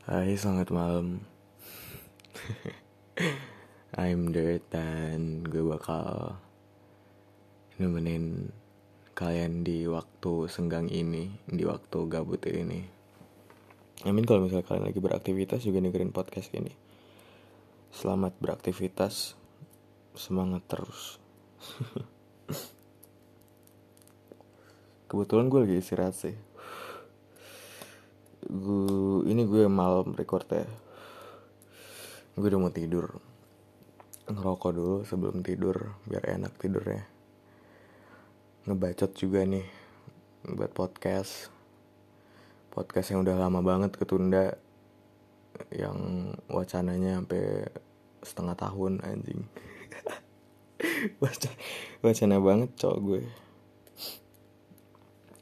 Hai, selamat malam. I'm Dirt dan gue bakal nemenin kalian di waktu senggang ini, di waktu gabut ini. Amin kalau misalnya kalian lagi beraktivitas juga dengerin podcast ini. Selamat beraktivitas, semangat terus. Kebetulan gue lagi istirahat sih gue ini gue malam record ya. Gue udah mau tidur. Ngerokok dulu sebelum tidur biar enak tidurnya. Ngebacot juga nih buat podcast. Podcast yang udah lama banget ketunda yang wacananya sampai setengah tahun anjing. Wacana banget cowok gue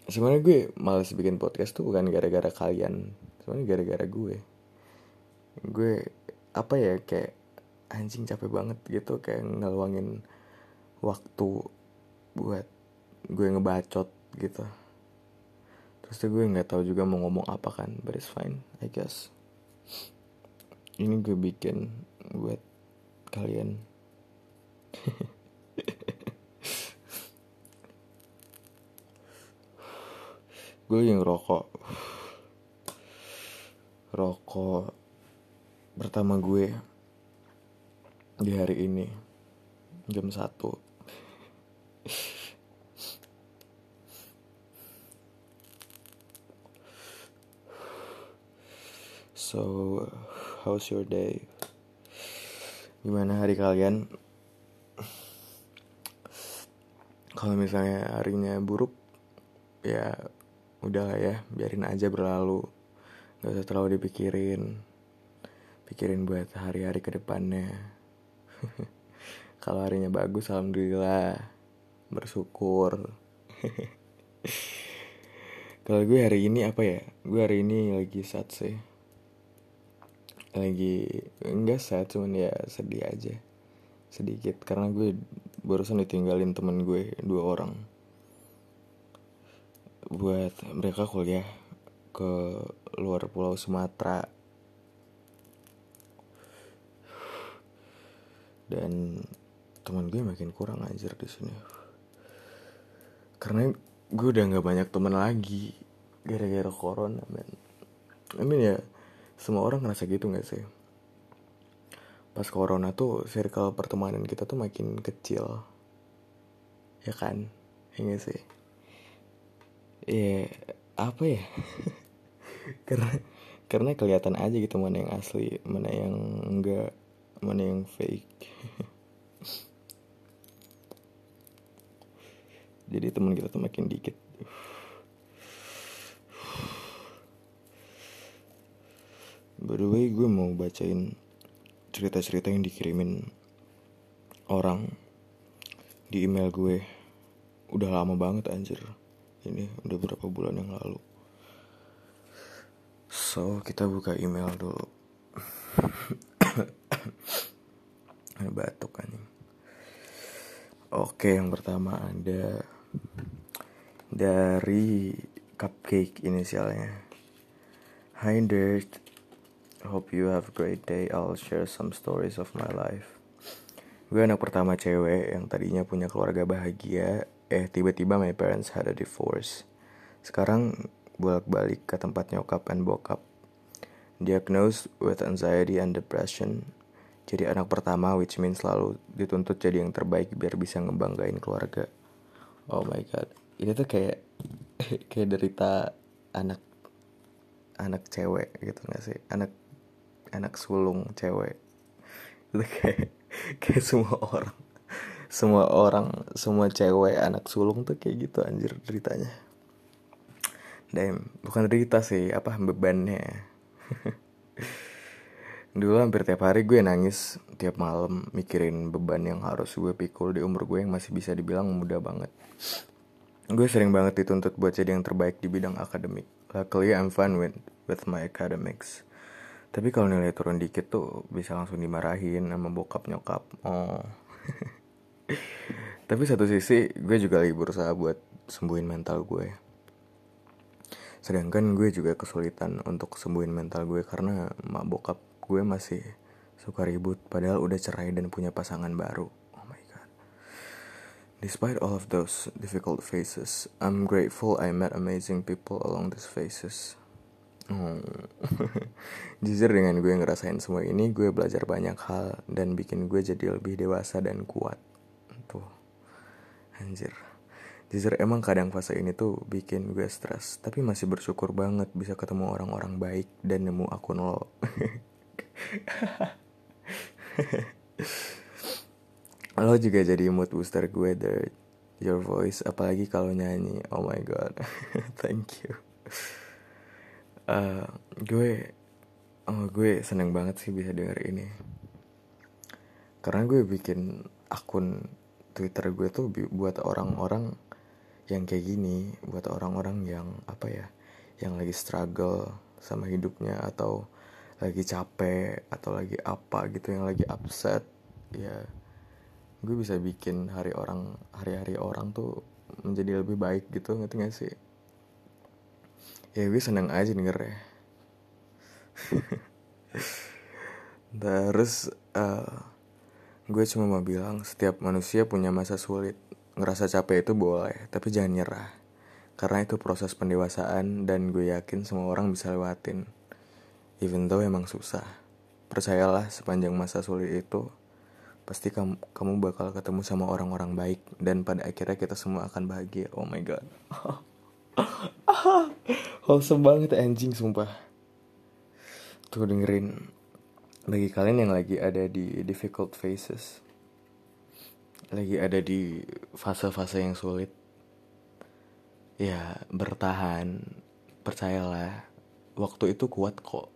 sebenarnya gue males bikin podcast tuh bukan gara-gara kalian sebenarnya gara-gara gue. Gue apa ya kayak anjing capek banget gitu kayak ngeluangin waktu buat gue ngebacot gitu. Terus tuh gue nggak tahu juga mau ngomong apa kan but it's fine I guess. Ini gue bikin buat kalian gue yang rokok rokok pertama gue di hari ini jam satu So, how's your day? Gimana hari kalian? Kalau misalnya harinya buruk, ya udah lah ya biarin aja berlalu. Gak usah terlalu dipikirin. Pikirin buat hari-hari ke depannya kalau harinya bagus alhamdulillah. Bersyukur. Kalau gue hari ini apa ya? Gue hari ini lagi sad sih. Lagi enggak sad cuman ya sedih aja. Sedikit karena gue barusan ditinggalin temen gue dua orang buat mereka kuliah ke luar pulau Sumatera. Dan teman gue makin kurang anjir di sini. Karena gue udah nggak banyak teman lagi gara-gara corona men. I mean ya semua orang ngerasa gitu nggak sih? Pas corona tuh circle pertemanan kita tuh makin kecil. Ya kan? Ini ya sih ya apa ya? Karena karena kelihatan aja gitu mana yang asli mana yang enggak mana yang fake. Jadi teman kita tuh makin dikit. By the way gue mau bacain cerita-cerita yang dikirimin orang di email gue. Udah lama banget anjir ini udah berapa bulan yang lalu. So kita buka email dulu. Batuk kan oke yang pertama ada dari cupcake inisialnya. Hi Dirt. Hope you have a great day. I'll share some stories of my life. Gue anak pertama cewek yang tadinya punya keluarga bahagia Eh tiba-tiba my parents had a divorce. Sekarang bolak-balik ke tempat nyokap and bokap. Diagnosed with anxiety and depression. Jadi anak pertama which means selalu dituntut jadi yang terbaik biar bisa ngebanggain keluarga. Oh my god. Ini tuh kayak Kayak derita anak Anak cewek gitu gak sih? Anak Anak sulung cewek. Itu kayak Kayak semua orang semua orang semua cewek anak sulung tuh kayak gitu anjir ceritanya Damn, bukan cerita sih, apa bebannya Dulu hampir tiap hari gue nangis tiap malam mikirin beban yang harus gue pikul di umur gue yang masih bisa dibilang muda banget. Gue sering banget dituntut buat jadi yang terbaik di bidang akademik. Luckily I'm fine with, with my academics. Tapi kalau nilai turun dikit tuh bisa langsung dimarahin sama bokap nyokap. Oh. Tapi satu sisi gue juga lagi berusaha buat sembuhin mental gue. sedangkan gue juga kesulitan untuk sembuhin mental gue karena mak bokap gue masih suka ribut padahal udah cerai dan punya pasangan baru oh my god despite all of those difficult phases I'm grateful I met amazing people along these phases Oh. Jujur dengan gue ngerasain semua ini, gue belajar banyak hal dan bikin gue jadi lebih dewasa dan kuat. Tuh, anjir. Jujur emang kadang fase ini tuh bikin gue stres, tapi masih bersyukur banget bisa ketemu orang-orang baik dan nemu akun lo. lo juga jadi mood booster gue the your voice apalagi kalau nyanyi. Oh my god. Thank you. Uh, gue oh gue seneng banget sih bisa denger ini. Karena gue bikin akun Twitter gue tuh buat orang-orang yang kayak gini buat orang-orang yang apa ya yang lagi struggle sama hidupnya atau lagi capek atau lagi apa gitu yang lagi upset ya gue bisa bikin hari orang hari-hari orang tuh menjadi lebih baik gitu ngerti gak sih? Ya gue seneng aja denger ya. Terus uh, gue cuma mau bilang setiap manusia punya masa sulit ngerasa capek itu boleh tapi jangan nyerah karena itu proses pendewasaan dan gue yakin semua orang bisa lewatin Even though emang susah. Percayalah sepanjang masa sulit itu pasti kamu kamu bakal ketemu sama orang-orang baik dan pada akhirnya kita semua akan bahagia. Oh my god. Wholesome banget anjing sumpah. Tuh dengerin bagi kalian yang lagi ada di difficult phases. Lagi ada di fase-fase yang sulit. Ya, bertahan. Percayalah, waktu itu kuat kok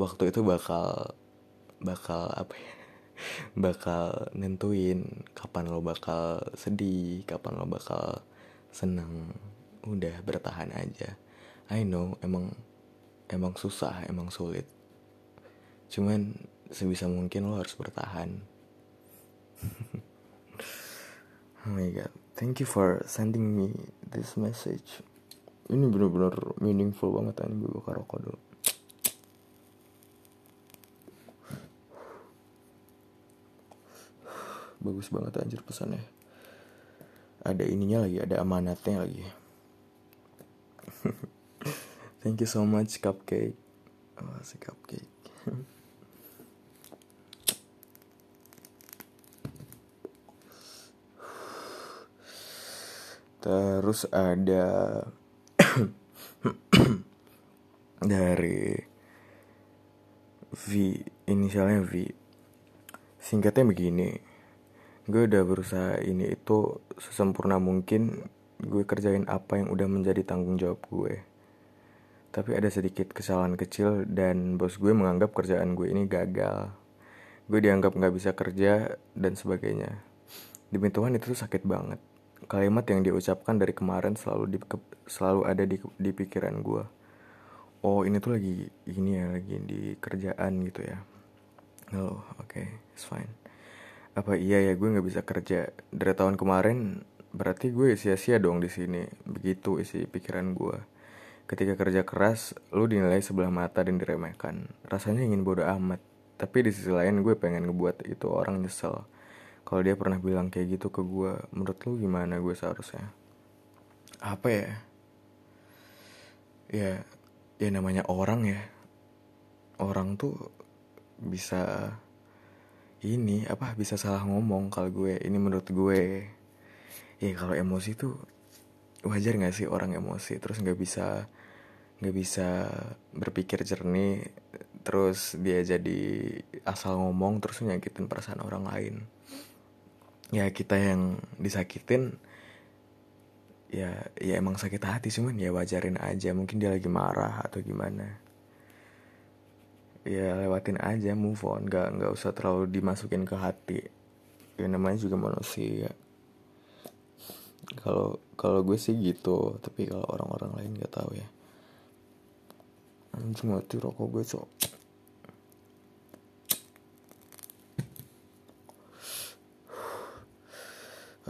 waktu itu bakal bakal apa ya bakal nentuin kapan lo bakal sedih kapan lo bakal seneng udah bertahan aja I know emang emang susah emang sulit cuman sebisa mungkin lo harus bertahan. Oh my god. Thank you for sending me this message. Ini bener-bener meaningful banget ini gue bakal rokok dulu. Bagus banget anjir pesannya. Ada ininya lagi ada amanatnya lagi. Thank you so much cupcake. Oh, si cupcake terus ada dari V inisialnya V. Singkatnya begini gue udah berusaha ini itu sesempurna mungkin gue kerjain apa yang udah menjadi tanggung jawab gue. Tapi ada sedikit kesalahan kecil dan bos gue menganggap kerjaan gue ini gagal. Gue dianggap nggak bisa kerja dan sebagainya. Demi Tuhan itu tuh sakit banget kalimat yang diucapkan dari kemarin selalu di, selalu ada di, di pikiran gue oh ini tuh lagi ini ya lagi di kerjaan gitu ya. Oh oke okay, it's fine. Apa iya ya gue nggak bisa kerja. Dari tahun kemarin berarti gue sia-sia dong di sini. Begitu isi pikiran gue ketika kerja keras lu dinilai sebelah mata dan diremehkan. Rasanya ingin bodoh amat. Tapi di sisi lain gue pengen ngebuat itu orang nyesel kalau dia pernah bilang kayak gitu ke gue menurut lu gimana gue seharusnya? Apa ya? Ya ya namanya orang ya. Orang tuh bisa ini apa bisa salah ngomong kalau gue ini menurut gue. Ya kalau emosi tuh wajar nggak sih orang emosi? Terus nggak bisa nggak bisa berpikir jernih terus dia jadi asal ngomong terus nyakitin perasaan orang lain ya kita yang disakitin ya ya emang sakit hati cuman ya wajarin aja. Mungkin dia lagi marah atau gimana. Ya lewatin aja move on. Nggak nggak usah terlalu dimasukin ke hati. Ya namanya juga manusia. Kalau kalau gue sih gitu. Tapi kalau orang-orang lain nggak tahu ya. Anjing mati rokok gue cok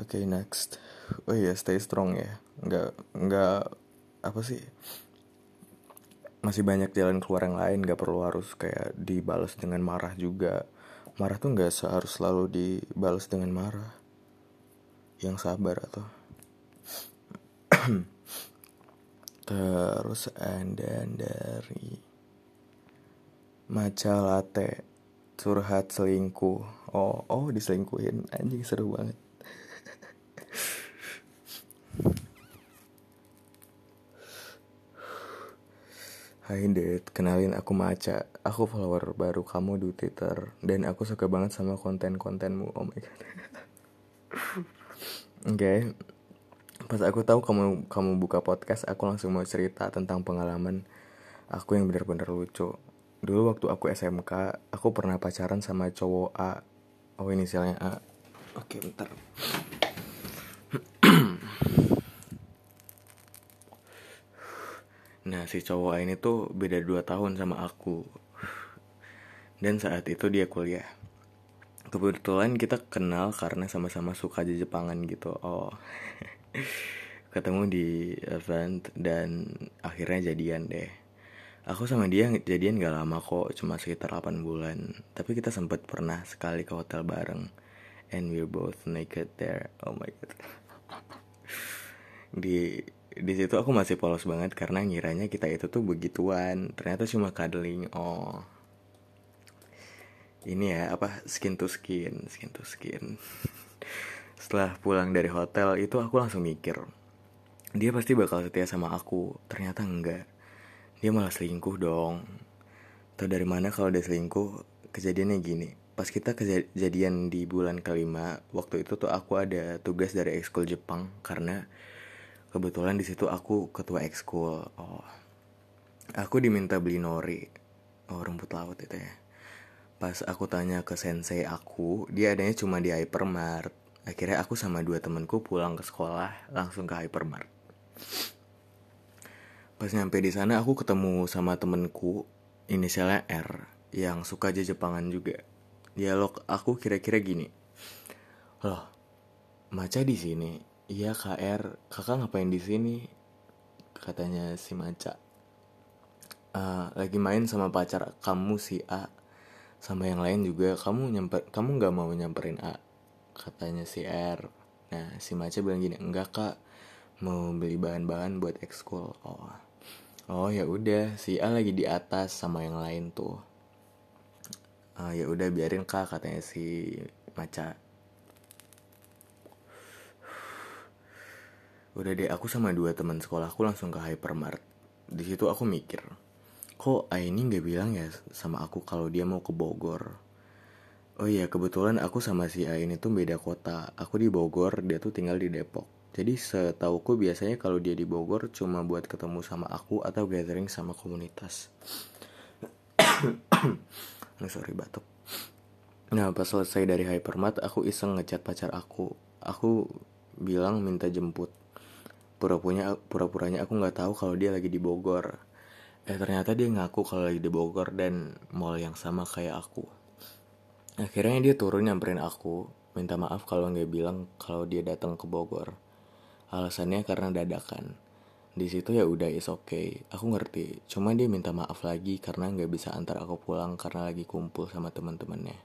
Oke okay, next. Oh iya stay strong ya. Nggak Nggak apa sih? Masih banyak jalan keluar yang lain. Gak perlu harus kayak dibalas dengan marah juga. Marah tuh nggak seharus selalu dibalas dengan marah. Yang sabar atau terus ada dari maca latte. Curhat selingkuh. Oh oh diselingkuhin. Anjing seru banget Hai Dad, kenalin aku Maca. Aku follower baru kamu di Twitter. Dan aku suka banget sama konten-kontenmu. Oh my god. Oke. Okay. Pas aku tahu kamu kamu buka podcast Aku langsung mau cerita tentang pengalaman Aku yang benar-benar lucu. Dulu waktu aku SMK Aku pernah pacaran sama cowok A. Oh inisialnya A. Oke bentar Nah si cowok ini tuh beda 2 tahun sama aku. Dan saat itu dia kuliah. Kebetulan kita kenal karena sama-sama suka aja Jepangan gitu. Oh. Ketemu di event dan akhirnya jadian deh. Aku sama dia jadian gak lama kok Cuma sekitar 8 bulan. Tapi kita sempat pernah sekali ke hotel bareng. And we're both naked there. Oh my god. Di di situ aku masih polos banget karena ngiranya kita itu tuh begituan. Ternyata cuma cuddling. Oh. Ini ya apa skin to skin skin to skin. Setelah pulang dari hotel itu aku langsung mikir dia pasti bakal setia sama aku. Ternyata enggak. Dia malah selingkuh dong. Tau dari mana kalau dia selingkuh? Kejadiannya gini. Pas kita kejadian di bulan kelima waktu itu tuh aku ada tugas dari ekskul Jepang karena kebetulan di situ aku ketua ekskul. Oh. Aku diminta beli nori oh rumput laut itu ya. Pas aku tanya ke sensei aku dia adanya cuma di hypermart. Akhirnya aku sama dua temenku pulang ke sekolah langsung ke hypermart. Pas nyampe di sana aku ketemu sama temenku inisialnya R yang suka aja Jepangan juga. Dialog aku kira-kira gini. Loh Maca di sini Iya KR, kakak ngapain di sini? Katanya si Maca. Uh, lagi main sama pacar kamu si A, sama yang lain juga. Kamu nyamper, kamu nggak mau nyamperin A? Katanya si R. Nah si Maca bilang gini, enggak kak, mau beli bahan-bahan buat ekskul. Oh, oh ya udah, si A lagi di atas sama yang lain tuh. Uh, ya udah biarin kak katanya si Maca. Udah deh aku sama dua teman sekolahku langsung ke hypermart. Di situ aku mikir, kok Aini nggak bilang ya sama aku kalau dia mau ke Bogor. Oh iya kebetulan aku sama si Aini tuh beda kota. Aku di Bogor, dia tuh tinggal di Depok. Jadi setauku biasanya kalau dia di Bogor cuma buat ketemu sama aku atau gathering sama komunitas. nah, sorry batuk. Nah pas selesai dari hypermart aku iseng ngechat pacar aku. Aku bilang minta jemput pura-puranya pura-puranya aku nggak tahu kalau dia lagi di Bogor. Eh ternyata dia ngaku kalau lagi di Bogor dan mall yang sama kayak aku. Akhirnya dia turun nyamperin aku minta maaf kalau nggak bilang kalau dia datang ke Bogor. Alasannya karena dadakan. Di situ ya udah is okay. Aku ngerti. Cuma dia minta maaf lagi karena nggak bisa antar aku pulang karena lagi kumpul sama teman-temannya.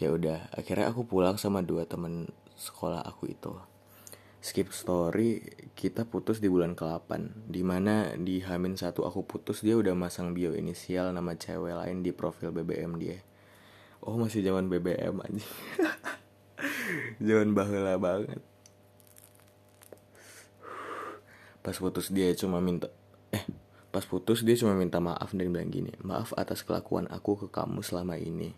Ya udah akhirnya aku pulang sama dua temen sekolah aku itu skip story kita putus di bulan ke-8 Di mana di Hamin satu aku putus dia udah masang bio inisial nama cewek lain di profil BBM dia. Oh masih zaman BBM aja Zaman bahula banget. Pas putus dia cuma minta Eh pas putus dia cuma minta maaf dan bilang gini Maaf atas kelakuan aku ke kamu selama ini.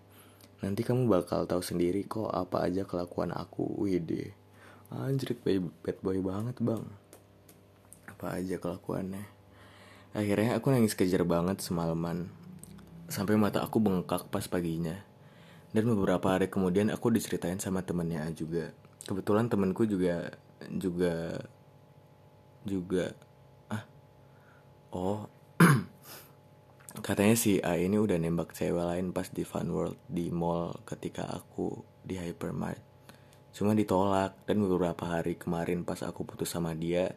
Nanti kamu bakal tahu sendiri kok apa aja kelakuan aku. Widih Anjir bad boy banget bang. Apa aja kelakuannya. Akhirnya aku nangis kejar banget semalaman. Sampai mata aku bengkak pas paginya. Dan beberapa hari kemudian aku diceritain sama temennya juga. Kebetulan temenku juga Juga Juga Ah Oh Katanya si A ini udah nembak cewek lain pas di Fun World di mall ketika aku di hypermart Cuma ditolak. Dan beberapa hari kemarin pas aku putus sama dia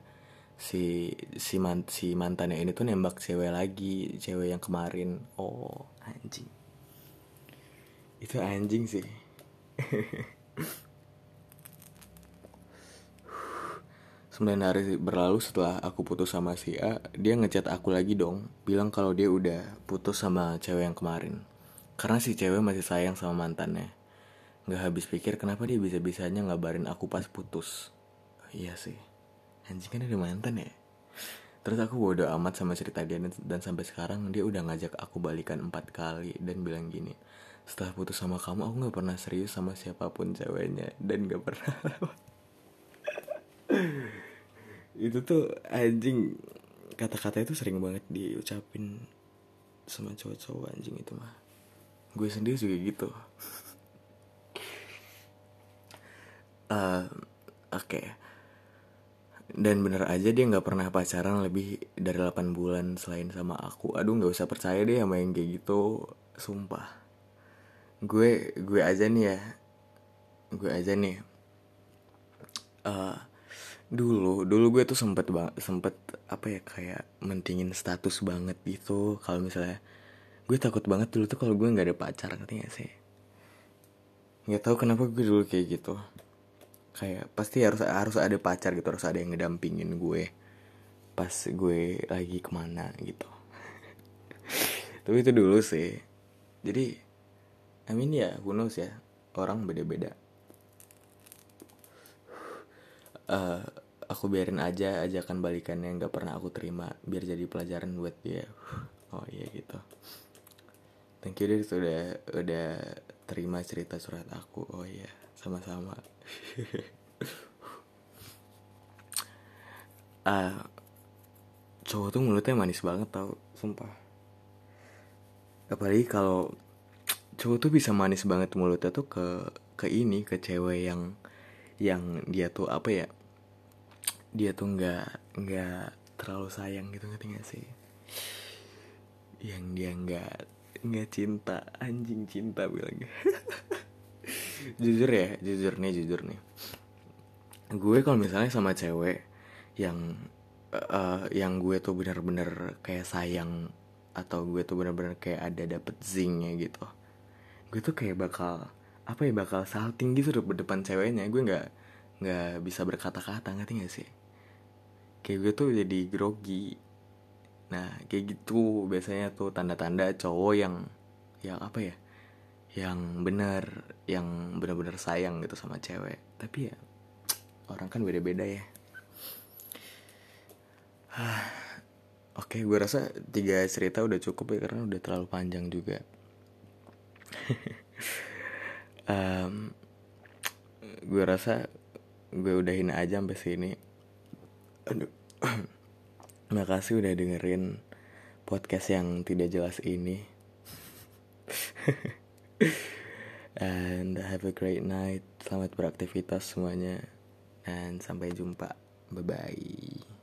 si si man, si mantannya ini tuh nembak cewek lagi cewek yang kemarin. Oh. Anjing. Itu anjing sih. Sembilan hari berlalu setelah aku putus sama si A, dia ngechat aku lagi dong, bilang kalau dia udah putus sama cewek yang kemarin. Karena si cewek masih sayang sama mantannya. Gak habis pikir kenapa dia bisa-bisanya ngabarin aku pas putus. iya sih, anjing kan ada mantan ya. Terus aku bodo amat sama cerita dia dan sampai sekarang dia udah ngajak aku balikan empat kali dan bilang gini. Setelah putus sama kamu aku gak pernah serius sama siapa pun ceweknya dan gak pernah itu tuh anjing kata-kata itu sering banget diucapin sama cowok-cowok anjing itu mah gue sendiri juga gitu uh, oke. Okay. dan bener aja dia nggak pernah pacaran lebih dari 8 bulan selain sama aku. Aduh nggak usah percaya deh sama yang kayak gitu. Sumpah. Gue gue aja nih ya. Gue aja nih. Uh, dulu dulu gue tuh sempet bang sempet apa ya kayak mentingin status banget gitu. Kalau misalnya gue takut banget dulu tuh kalau gue nggak ada pacar ngerti gak sih? Nggak tahu kenapa gue dulu kayak gitu kayak pasti harus harus ada pacar gitu harus ada yang ngedampingin gue pas gue lagi ke mana gitu. Tapi itu dulu sih. Jadi I mean ya who knows ya orang beda-beda. Uh, aku biarin aja ajakan balikannya nggak pernah aku terima biar jadi pelajaran buat dia. Oh iya gitu. Thank you deh sudah udah terima cerita surat aku. Oh iya sama-sama. Uh, cowok tuh mulutnya manis banget tau sumpah. Apalagi kalau cowok tuh bisa manis banget mulutnya tuh ke ke ini ke cewek yang yang dia tuh apa ya dia tuh nggak nggak terlalu sayang gitu ngerti gak sih? Yang dia nggak nggak cinta. Anjing cinta bilang jujur ya jujur nih jujur nih. Gue kalau misalnya sama cewek yang uh, yang gue tuh bener-bener kayak sayang atau gue tuh bener-bener kayak ada dapet zingnya gitu gue tuh kayak bakal apa ya bakal salting gitu depan ceweknya. Gue nggak nggak bisa berkata-kata ngerti gak sih? Kayak gue tuh jadi grogi nah kayak gitu biasanya tuh tanda-tanda cowok yang yang apa ya yang benar yang benar-benar sayang gitu sama cewek. Tapi ya orang kan beda-beda ya. Oke, gue rasa tiga cerita udah cukup ya karena udah terlalu panjang juga. um, gue rasa gue udahin aja sampai sini. Aduh makasih udah dengerin podcast yang tidak jelas ini. And have a great night. Selamat beraktivitas semuanya. Dan sampai jumpa. Bye bye